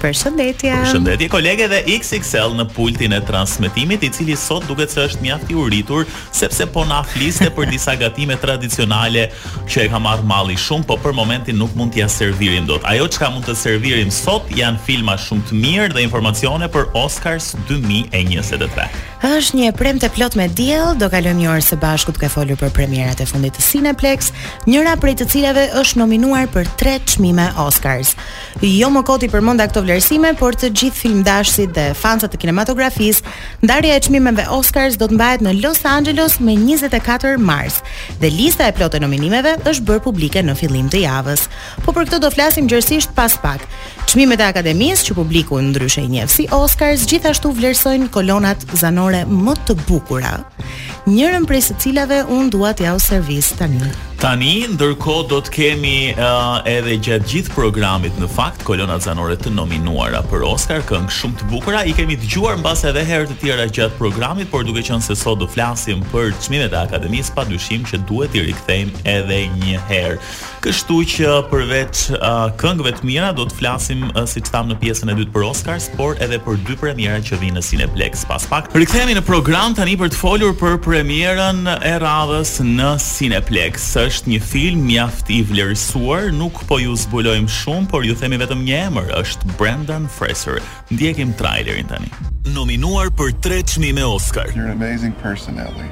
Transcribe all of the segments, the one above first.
Përshëndetje. Përshëndetje kolege dhe XXL në pultin e transmetimit, i cili sot duket se është mjaft i uritur sepse po na fliste për disa gatime tradicionale që e ka marrë malli shumë, po për momentin nuk mund t'ia servirim dot. Ajo çka mund të servirim sot janë filma shumë të mirë dhe informacione për Oscars 2023. Është një e premte plot me diell, do kalojmë një orë së bashku duke folur për premierat e fundit të Cineplex, njëra prej të cilave është nominuar për 3 çmime Oscars. Jo më kot i përmenda këto vlerësime, për të gjithë filmdashësit dhe fansat e kinematografisë, ndarja e çmimeve Oscars do të mbahet në Los Angeles me 24 mars dhe lista e plotë e nominimeve është bërë publike në fillim të javës. Po për këtë do flasim gjerësisht pas pak. Çmimet e Akademisë, që publiku ndryshe i njeh si Oscars, gjithashtu vlerësojnë kolonat zanore më të bukura, njërën prej së cilave unë dua t'jau servis tani. Tani, ndërkohë do të kemi edhe gjatë gjithë programit në fakt kolonat zanore të nominuara për Oscar, këngë shumë të bukura, i kemi dëgjuar mbase edhe herë të tjera gjatë programit, por duke qenë se sot do flasim për çmimet e akademisë, padyshim që duhet t'i rikthejmë edhe një herë. Kështu që përveç uh, këngëve të mira do të flasim uh, siç thamë në pjesën e dytë për Oscar, por edhe për dy premiera që vijnë në Cineplex pas pak. Rikthehemi në program tani për të folur për premierën e radhës në Cineplex. Është një film mjaft i vlerësuar, nuk po ju zbulojmë shumë, por ju themi vetëm një emër, është Brendan Fraser. Ndjekim trailerin tani. Nominuar për 3 çmime Oscar. You're an amazing person, Ellie.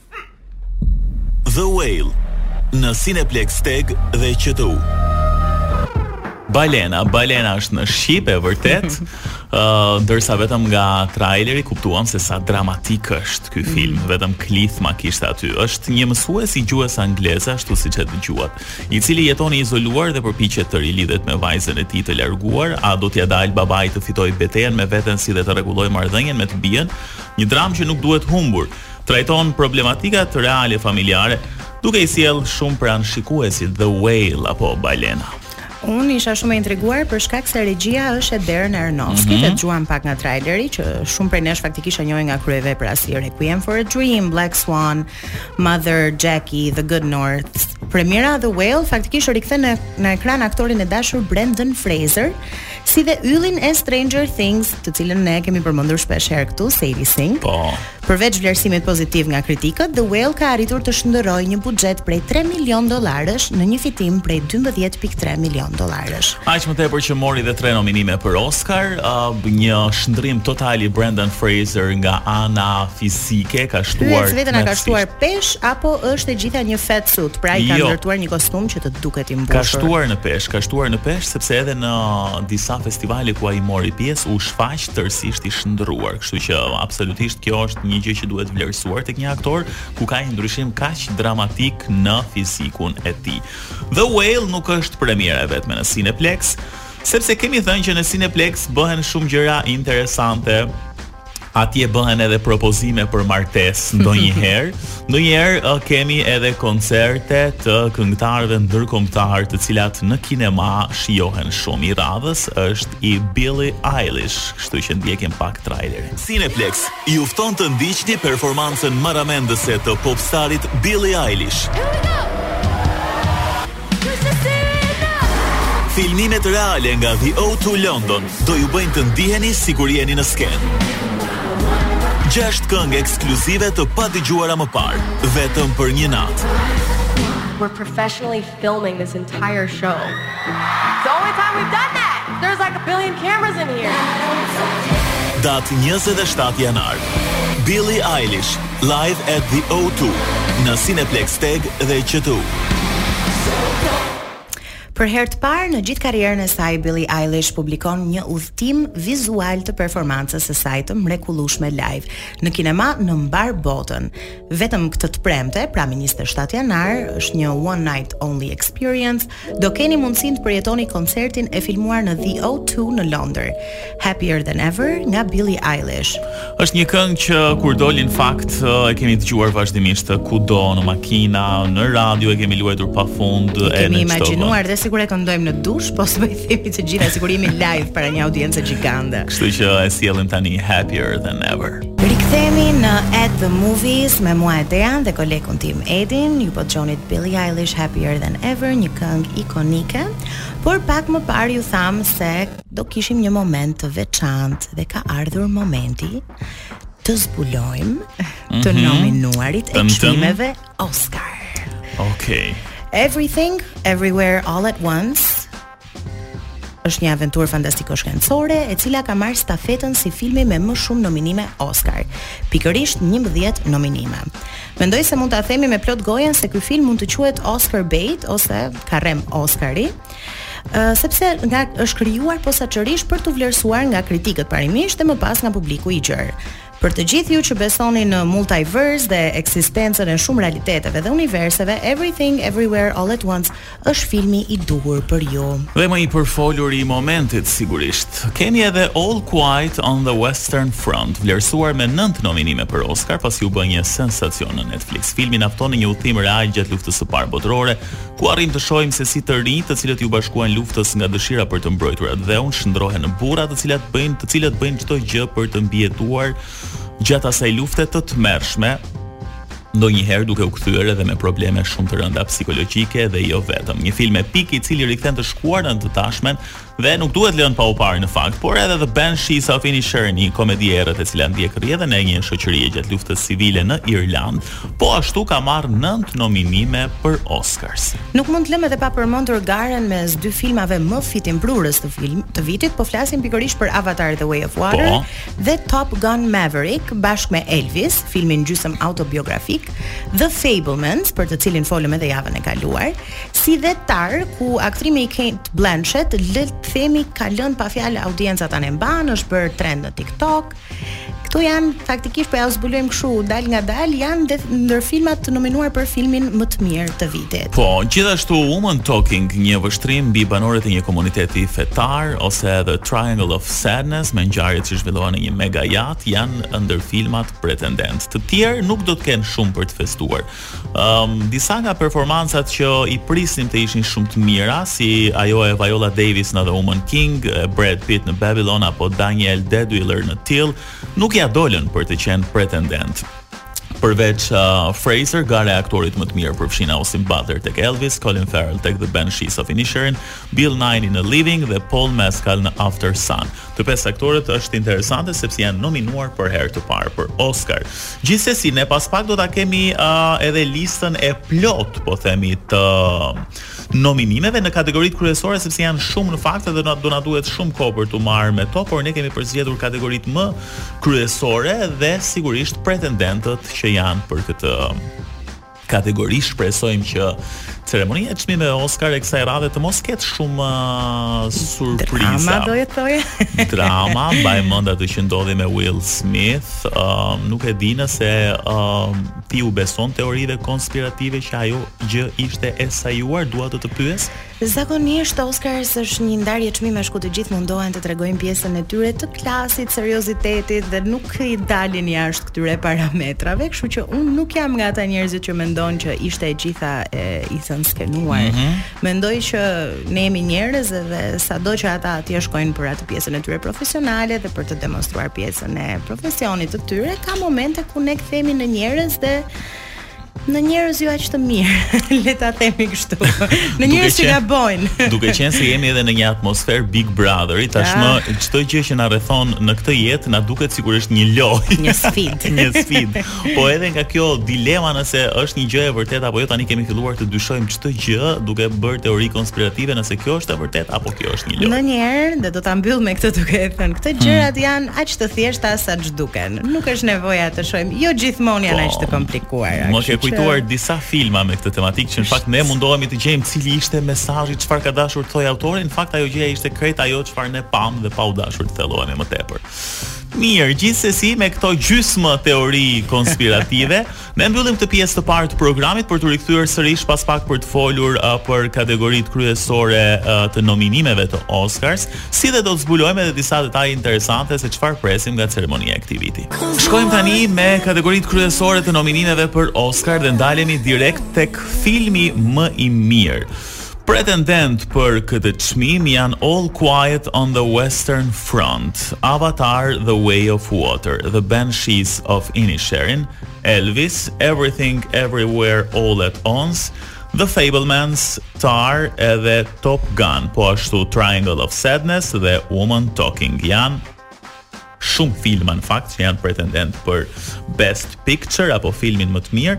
The Whale në Cineplex TEG dhe QTU. Balena, balena është në shqip e vërtetë. Ëh, uh, ndërsa vetëm nga traileri kuptuam se sa dramatik është ky film. Mm. Vetëm klithma kishte aty. Është një mësues i gjuhës angleze, ashtu siç e dëgjuat, i cili jeton i izoluar dhe përpiqet të rilidhet me vajzën e tij të larguar, a do t'ia dalë babai të fitojë betejën me veten si dhe të rregullojë marrëdhënien me të bijën. Një dramë që nuk duhet humbur. Trajton problematika reale familjare, duke i sjellë shumë pranë shikuesit The Whale apo Balena. Unë isha shumë e intriguar për shkak se regjia është e Darren Aronofsky, mm -hmm. e dëgjuam pak nga traileri që shumë prej nesh faktikisht e njohin nga kryevepra si Requiem for a Dream, Black Swan, Mother, Jackie, The Good Nurse. Premiera The Whale faktikisht rikthen në, në ekran aktorin e dashur Brendan Fraser, si dhe yllin e Stranger Things, të cilën ne e kemi përmendur shpesh herë këtu, Sadie Sink. Po. Përveç vlerësimit pozitiv nga kritikët, The Whale ka arritur të shndërrojë një buxhet prej tre milionë dollarësh në një fitim prej dymbëdhjetë pikë tre milionë dollarësh. Aq më tepër që mori dhe tre nominime për Oscar, një shndërrim total i Brendan Fraser nga ana fizike ka shtuar. A ka shtuar peshë apo është e gjitha një fat suit, pra i ka ndërtuar një kostum që të duket i mbushur. Ka shtuar në peshë, ka shtuar në peshë sepse edhe në disa festivale ku ai mori pjesë u shfaq tërësisht i shndërruar. Kështu që absolutisht kjo është një gjë që duhet vlerësuar tek një aktor ku ka një ndryshim kaq dramatik në fizikun e tij. The Whale nuk është premiera e vetme në Cineplex, sepse kemi thënë që në Cineplex bëhen shumë gjëra interesante. Atje bëhen edhe propozime për martesë ndonjëherë. Ndonjëherë uh, kemi edhe koncerte të këngëtarëve ndërkombëtarë, të cilat në kinema shijohen shumë. I radhës është i Billie Eilish, kështu që ndjekim pak trailerin. Cineplex ju fton të ndiqni performancën marramendëse të popstarit Billie Eilish. Filmimet reale nga The O2 London do ju bëjnë të ndiheni sikur jeni në skenë. Gjashtë këngë ekskluzive të padëgjuara më parë, vetëm për një natë. We're professionally filming this entire show. It's the only time we've done that. There's like a billion cameras in here. Datë 27 janar. Billie Eilish Live at the O2 në Cineplex TEG dhe QTU. Për herë të parë në gjithë karrierën e saj, Billie Eilish publikon një udhëtim vizual të performancës së saj të mrekullueshme live në kinema në mbarë botën. Vetëm këtë të premte, pra më 27 janar, është një one night only experience Do keni mundësinë të përjetoni koncertin e filmuar në The O2 në Londër, Happier Than Ever nga Billie Eilish. Është një këngë që kur doli në fakt e kemi dëgjuar vazhdimisht kudo në makina, në radio e kemi luajtur pafund e kemi imagjinuar dhe sikur e këndojmë në dush, po s'po i themi të gjitha sikur jemi live para një audience gjigande. Kështu që e sjellim tani Happier Than Ever. Rikthehemi në At the Movies me mua Edrean dhe kolegun tim Edin. Ju po dëgjonit Billie Eilish Happier Than Ever, një këngë ikonike. Por pak më parë ju thamë se do kishim një moment të veçantë dhe ka ardhur momenti të zbulojmë mhm të nominuarit e çmimeve Oscar. Okej. Everything Everywhere All at Once Është një aventurë fantastiko-shkencore, e cila ka marrë stafetën si filmi me më shumë nominime Oscar, pikërisht 11 nominime. Mendoj se mund ta themi me plot gojën se ky film mund të quhet Oscar bait ose karrem Oscari, sepse nga është krijuar posaçërisht për t'u vlerësuar nga kritikët parimisht dhe më pas nga publiku i gjerë. Për të gjithë ju që besoni në multiverse dhe ekzistencën e shumë realiteteve dhe universeve, Everything Everywhere All at Once është filmi i duhur për ju. Dhe më i përfolur i momentit, sigurisht, keni edhe All Quiet on the Western Front, vlerësuar me nëntë nominime për Oscar, pasi u bë një sensacion në Netflix. Filmi na fton në një udhëtim real gjatë Luftës së Parë Botërore, Ku arrim të shohim se si të rinjtë të cilët iu bashkuan luftës nga dëshira për të mbrojtur atdheun shndrohen në burra të cilat bëjnë të cilët bëjnë çdo gjë për të mbijetuar gjatë asaj lufte të tmerrshme ndonjëherë duke u kthyer edhe me probleme shumë të rënda psikologjike dhe jo vetëm. Një film epik i cili rikthen të shkuarën në të tashmen Dhe nuk duhet lënë pa u parë në fakt, por edhe The Banshees of Inisherin, një komedi e errët e cila ndjek rrjedhën e një shoqërie gjatë luftës civile në Irlandë, po ashtu ka marrë nëntë nominime për Oscars. Nuk mund të lëmë edhe pa përmendur garën mes dy filmave më fitimprurës të film të vitit, po flasim pikërisht për Avatar The Way of Water po. dhe Top Gun Maverick bashkë me Elvis, filmin gjysëm autobiografik, The Fabelmans, për të cilin folëm edhe javën e kaluar. Si dhe Tar, ku aktrimi i Cate Blanchett, le të themi, ka lënë pa fjalë audiencat anembanë, është bërë trend në TikTok. Këto janë faktikisht po jua zbulojmë kështu dal nga dal, janë dhe ndër filmat të nominuar për filmin më të mirë të vitit. Po, gjithashtu Women Talking, një vështrim mbi banoret e një komuniteti fetar ose edhe Triangle of Sadness me ngjarjet që zhvillohen në një mega yacht janë ndër filmat pretendentë. Të tjerë nuk do të kenë shumë për të festuar. Ëm, disa nga performancat që i prisnim të ishin shumë të mira, si ajo e Viola Davis në The Woman King, Brad Pitt në Babylon apo Danielle Deadwyler në Till, nuk ia dolën për të qenë pretendentë. Përveç uh, Fraser, gara e aktorit më të mirë përfshin Austin Butler tek Elvis, Colin Farrell tek The Banshees of Inisherin, Bill Nighy në Living dhe Paul Mescal në Aftersun. Të pesë aktorët është interesante sepse janë nominuar për herë të parë për Oscar. Gjithsesi ne pas pak do ta kemi uh, edhe listën e plotë, po themi të nominimeve në kategoritë kryesore sepse janë shumë në fakt dhe do na duhet shumë kohë për t'u marrë me to, por ne kemi përzgjedhur kategoritë më kryesore dhe sigurisht pretendentët që janë për këtë Kategori, shpresojmë që ceremonia e çmimeve Oscar e kësaj radhe të mos ketë shumë uh, surpriza. Drama do të thoje. Drama, mbaj mend atë që ndodhi me Will Smith, uh, nuk e di nëse uh, ti u beson teorive konspirative që ajo gjë ishte e sajuar, dua të të pyes, Zakonisht Oscars është një ndarje çmimesh ku të gjithë mundohen të tregojnë pjesën e tyre të klasit, seriozitetit dhe nuk i dalin jashtë këtyre parametrave, kështu që unë nuk jam nga ata njerëzit që mendon që ishte e gjitha e inskenuar. Mm -hmm. Mendoj që ne jemi njerëz dhe sado që ata atje shkojnë për atë pjesën e tyre profesionale dhe për të demonstruar pjesën e profesionit të tyre, ka momente ku ne kthehemi në njerëz dhe Në njerëz jo aq të mirë, le ta themi kështu. Në njerëz që gabojnë. Duke qenë se jemi edhe në një atmosferë Big Brotheri, tashmë ah. çdo gjë që na rrethon në këtë jetë na duket sikur është një lojë, një sfidë, një sfidë. Po edhe nga kjo dilema nëse është një gjë e vërtetë apo jo, tani kemi filluar të dyshojmë çdo gjë duke bërë teori konspirative nëse kjo është e vërtetë apo kjo është një lojë. Ndonjëherë, dhe do ta mbyll me këtë duke thënë, këto gjërat hmm. janë aq të thjeshta sa ç'duken. Nuk është nevoja të shohim. Jo gjithmonë janë po, aq të komplikuara. Më ke kujtuar që... disa filma me këtë tematikë që në fakt ne mundohemi të gjejmë cili ishte mesazhi, çfarë ka dashur të thojë autori, në fakt ajo gjëja ishte krejt ajo çfarë ne pam dhe pa u dashur të thellohemi më tepër. Mirë, gjithsesi me këto gjysmë teori konspirative Ne mbyllim këtë pjesë të parë të programit për t'u rikthyer sërish pas pak për të folur uh, për kategoritë kryesore uh, të nominimeve të Oscars, si dhe do të zbulojmë edhe disa detaje interesante se çfarë presim nga ceremonia e këtij viti. Shkojmë tani me kategoritë kryesore të nominimeve për Oscar dhe ndalemi direkt tek filmi më i mirë. Pretendentë për këtë çmim janë All Quiet on the Western Front, Avatar, The Way of Water, The Banshees of Inisherin, Elvis, Everything Everywhere All at Once, The Fabelmans, Tar edhe Top Gun, po ashtu Triangle of Sadness dhe Women Talking janë shumë filma në fakt që janë pretendent për Best Picture apo filmin më të mirë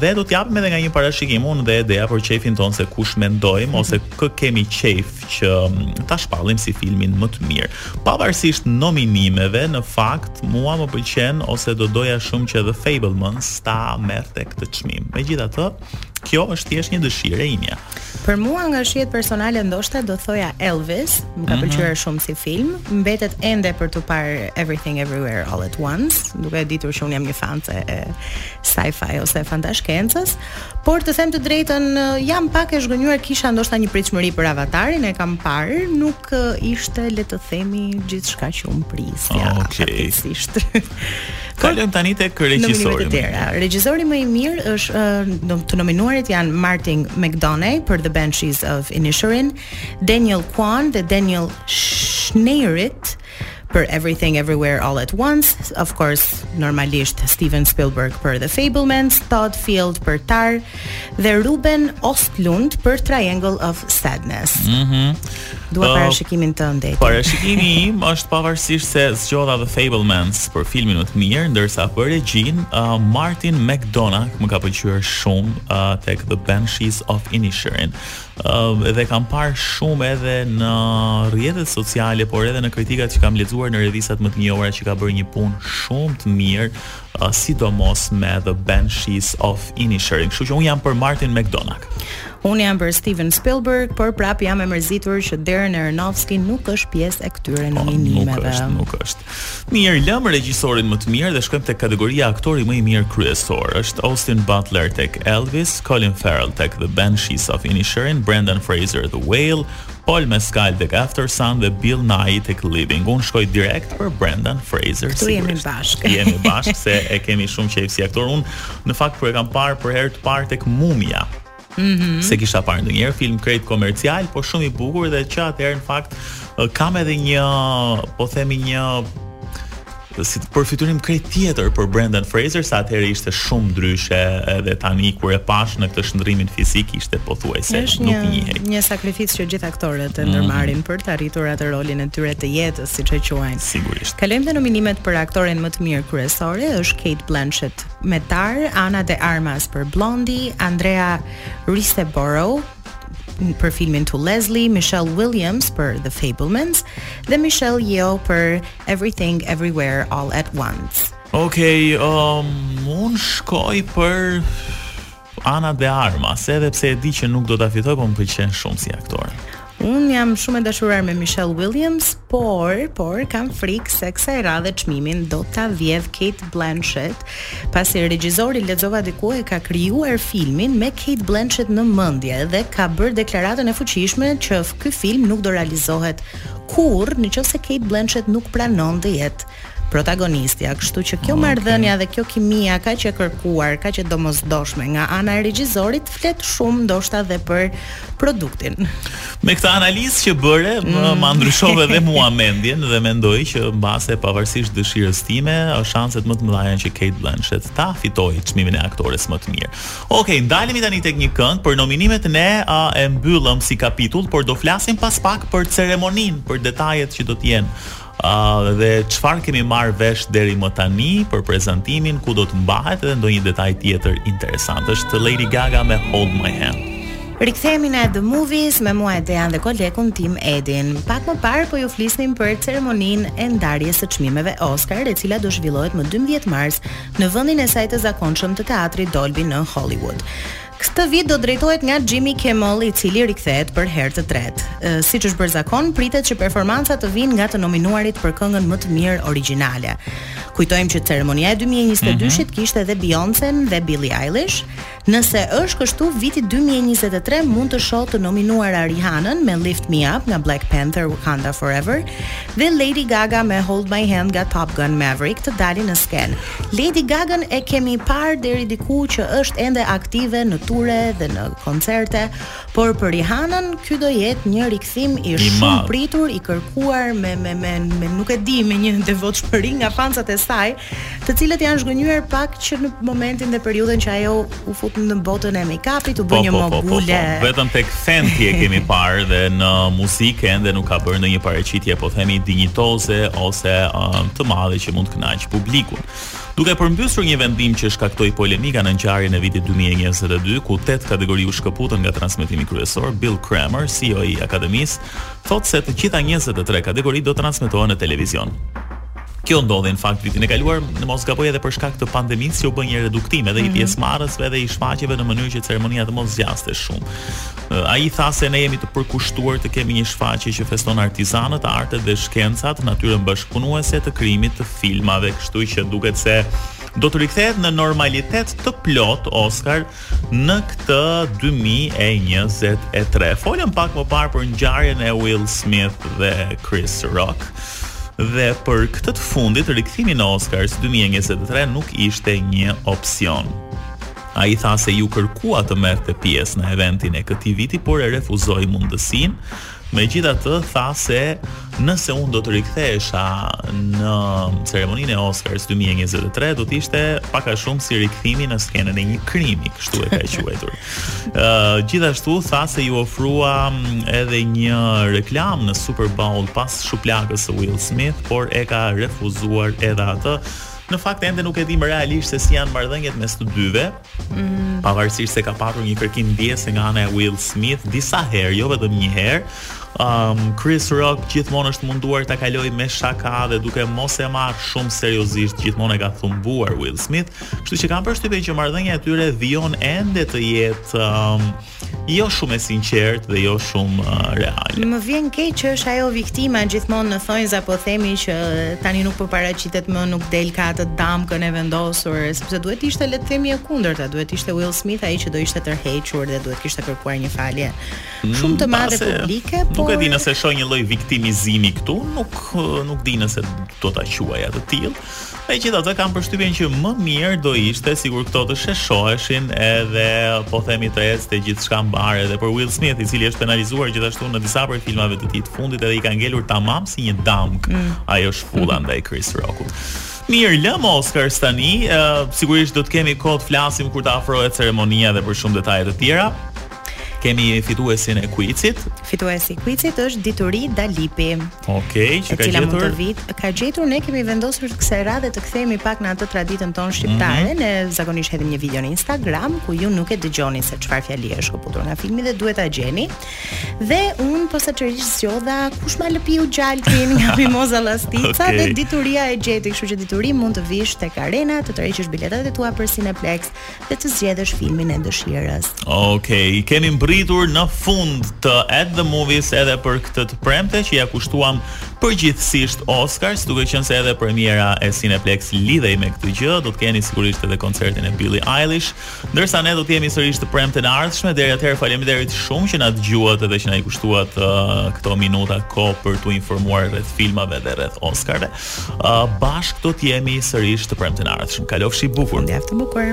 dhe do të japim edhe nga një parashikim unë dhe Edea për qefin tonë se kush mendojmë mhm. ose kë kemi qef që mm, ta shpallim si filmin më të mirë. Pavarësisht nominimeve, në fakt mua më pëlqen ose do doja shumë që The Fabelmans ta merrte këtë çmim. Megjithatë, kjo është thjesht një dëshirë e imja. Për mua nga shijet personale ndoshta do thoja Elvis, më ka mhm. pëlqyer shumë si film. Mbetet ende për t'u parë Everything Everywhere All at Once, duke e ditur që un jam një fanse e sci-fi ose fantashkencës, por të them të drejtën jam pak e zhgënjyer kisha ndoshta një pritshmëri për Avatarin, e kam parë, nuk ishte le të themi gjithçka që un prisja. Ah, okej. Okay. Kalojmë tani tek regjisori. Regjisori më i mirë është uh, të nominuarit janë Martin McDonagh për The Banshees of Inisherin, Daniel Kwan dhe Daniel Scheinert për Everything Everywhere All at Once, of course, normalisht Steven Spielberg për The Fabelmans, Todd Field për Tar dhe Ruben Ostlund për Triangle of Sadness. Mhm. Mm Dua uh, parashikimin tënd. Parashikimi im është pavarësisht se zgjodha The Fabelmans për filmin më të mirë, ndërsa për regjinë uh, Martin McDonagh më ka pëlqyer shumë uh, tek The Banshees of Inisherin. Uh, dhe kam parë shumë edhe në rrjetet sociale, por edhe në kritikat që kam lexuar në revistat më të njohura që ka bërë një punë shumë të mirë sidomos me The Banshees of Inisherin. Kështu që un jam për Martin McDonagh. Un jam për Steven Spielberg, por prapë jam e mërzitur që Darren Aronofsky nuk është pjesë e këtyre po, nominimeve. Nuk është, nuk është. Mirë, lëmë regjisorin më të mirë dhe shkojmë te kategoria aktori më i mirë kryesor. Është Austin Butler tek Elvis, Colin Farrell tek The Banshees of Inisherin, Brendan Fraser The Whale, Paul Mescal tek Aftersun dhe Bill Nighy tek Living. Unë shkoj direkt për Brendan Fraser. Këtu jemi bashkë. Jemi bashkë se e kemi shumë qejf si aktor. Unë në fakt kur e kam parë për herë të parë tek Mumia. Mm -hmm. S'e kisha parë ndonjëherë film krejt komercial, po shumë i bukur dhe që atëherë në fakt kam edhe një, po themi një si tip përfytyrim krejt tjetër për Brendan Fraser se atëherë ishte shumë ndryshe edhe tani kur e pashë në këtë shndrrimin fizik ishte pothuajse nuk njihej. Një sakrificë që gjithë aktorët e mhm. ndërmarrin mm. për të arritur atë rolin e tyre të jetës, siç e quajnë. Sigurisht. Kalojmë te nominimet për aktoren më të mirë kryesore, është Cate Blanchett me Tar, Ana de Armas për Blonde, Andrea Riseborough për filmin To Leslie, Michelle Williams për The Fabelmans dhe Michelle Yeoh për Everything Everywhere All At Once. Okej, um, unë shkoj për Ana de Armas, edhe pse e di që nuk do ta fitojë, por më pëlqen shumë si aktore. Unë jam shumë e dashuruar me Michelle Williams, por, por, kam frikë se kësaj radhe çmimin do ta vjedhë Cate Blanchett, pasi regjizori lexova diku e ka krijuar filmin me Cate Blanchett në mendje dhe ka bërë deklaratën e fuqishme që ky film nuk do realizohej kurrë në qoftë se Cate Blanchett nuk pranon të jetë protagonistja, kështu që kjo okay. marrëdhënia dhe kjo kimia kaq e kërkuar, kaq e domosdoshme nga ana e regjisorit flet shumë ndoshta dhe për produktin. Me këtë analizë që bëre, mm. ma ndryshove dhe mua mendjen dhe mendoj që mbase pavarësisht dëshirës time, shanset më të mëdha janë që Cate Blanchett ta fitojë çmimin e aktores më të mirë. Ok, ndalemi tani tek një këngë, për nominimet ne e mbyllëm si kapitull, por do flasim pas pak për ceremoninë, për detajet që do të jenë, ë dhe çfarë kemi marrë vesh deri më tani për prezantimin, ku do të mbahet dhe ndonjë detaj tjetër interesant. Është Lady Gaga me Hold My Hand. Rikthehemi në The Movies me mua Dejan dhe kolegun tim Edin. Pak më parë po ju flisnim për ceremoninë e ndarjes së çmimeve Oscar, e cila do zhvillohet më 12 mars në vendin e saj të zakonshëm të Teatrit Dolby në Hollywood. Këtë vit do drejtohet nga Jimmy Kimmel, i cili rikthehet për herë të tretë. Siç është bërë zakon, pritet që performanca të vijnë nga të nominuarit për këngën më të mirë origjinale. Kujtojmë që ceremonia e 2022-shit mhm. kishte edhe Beyoncén dhe Billie Eilish. Nëse është kështu, viti dy mijë e njëzet e tre mund të shohë të nominuara Rihanën me Lift Me Up nga Black Panther Wakanda Forever dhe Lady Gaga me Hold My Hand nga Top Gun Maverick të dalin në skenë. Lady Gagan e kemi parë deri diku që është ende aktive në ture dhe në koncerte, Por për Rihanën ky do jetë një rikthim i shumëpritur, i kërkuar me me me, me nuk e di me një devotshmëri nga fansat e saj, të cilët janë zhgënjyer pak që në momentin dhe periudhën që ajo u fut në botën e make-upit, u bë një mogule. Po, Vetëm tek Fenty e kemi parë dhe në muzikë ende nuk ka bërë ndonjë paraqitje, po themi dinjitoze ose uh, të madhe që mund të kënaqë publikun. Duke përmbysur një vendim që shkaktoi polemika në ngjarjen e vitit dy mijë e njëzet e dy, ku tetë kategori u shkëputën nga transmetimi kryesor, Bill Kramer, CEO i Akademisë, thotë se të gjitha njëzet e tre kategori do transmetohen në televizion. Kjo ndodhi në fakt vitin e kaluar, në mos gaboj edhe për shkak të pandemisë që u bë një reduktim edhe i mhm. pjesëmarrësve dhe i shfaqjeve në mënyrë që ceremonia të mos zgjaste shumë. Ai tha se ne jemi të përkushtuar të kemi një shfaqje që feston artizanët, artet dhe shkencat, natyrën bashkëpunuese të krijimit të filmave, kështu që duket se do të rikthehet në normalitet të plotë Oscar në këtë 2023. Folëm pak më parë për ngjarjen e Will Smith dhe Chris Rock. Dhe për këtë të fundit, rikthimi në Oscars 2023 nuk ishte një opsion. Ai tha se iu kërkua të merrte pjesë në eventin e këtij viti, por e refuzoi mundësinë. Megjithatë, tha se nëse unë do të rikthehesha në ceremoninë e Oscars 2023, do të ishte pak a shumë si rikthimi në skenën e një krimi, kështu e ka quajtur. Ë, gjithashtu tha se iu ofrua edhe një reklamë në Super Bowl pas shuplakës së Will Smith, por e ka refuzuar edhe atë Në fakt ende nuk e dimë realisht se si janë marrëdhëniet mes të dyve. Mm -hmm. Pavarësisht se ka patur një kërkim ndjese nga ana e Will Smith disa herë, jo vetëm një herë, um, Chris Rock gjithmonë është munduar ta kalojë me shaka dhe duke mos e marrë shumë seriozisht, gjithmonë e ka thumbuar Will Smith, kështu që kam përshtypjen që marrëdhënia e tyre vijon ende të jetë um, jo shumë e sinqertë dhe jo shumë uh, reale. Më vjen keq që është ajo viktima gjithmonë në thonjza po themi që tani nuk po paraqitet më, nuk del ka atë damkën e vendosur, sepse duhet të ishte le të themi e kundërta, duhet të ishte Will Smith ai që do ishte tërhequr dhe duhet të kishte kërkuar një falje mm, shumë të madhe mm, publike, por nuk e di nëse shoh një lloj viktimizimi këtu, nuk nuk di nëse do ta quaja të tillë. Megjithatë kam përshtypjen që më mirë do ishte sikur këto të sheshoheshin edhe po themi të ecte gjithçka mbarë edhe për Will Smith i cili është penalizuar gjithashtu në disa prej filmave të tij të fundit edhe i ka ngelur tamam si një damkë mm. ajo shpulla mm. ndaj Chris Rockut. Mirë, lëmë Oscars tani, uh, sigurisht do të kemi kohë të flasim kur të afrohet ceremonia dhe për shumë detaje të tjera. Kemi fituesin e kuicit. Fituesi i kuicit është Dituri Dalipi. Okej, okay, që ka gjetur. Të vit, ka gjetur ne kemi vendosur kësaj radhe të kthehemi pak në atë traditën tonë shqiptare. Mm -hmm. Ne zakonisht hedhim një video në Instagram ku ju nuk e dëgjoni se çfarë fjali është koputur nga filmi dhe duhet ta gjeni. Dhe unë posaçërisht zgjodha kush ma lëpiu gjalpin nga Mimoza Llastica okay. dhe Dituria e gjeti, kështu që Dituri mund të vish tek Arena të tërheqësh biletat e tua për Cineplex dhe të zgjedhësh filmin e dëshirës. Okej, okay, kemi mbërritur në fund të At the Movies edhe për këtë të premte që ia kushtuam përgjithësisht Oscars, duke qenë se edhe premiera e Cineplex lidhej me këtë gjë, do të keni sigurisht edhe koncertin e Billie Eilish, ndërsa ne do të jemi sërish të premten e ardhshme. Deri atëherë faleminderit shumë që na dëgjuat edhe që na i kushtuat uh, këto minuta kohë për t'u informuar rreth filmave dhe rreth Oscarëve. Bashkë do të jemi sërish të premten e ardhshme. Kalofshi bukur. Mjaft e bukur.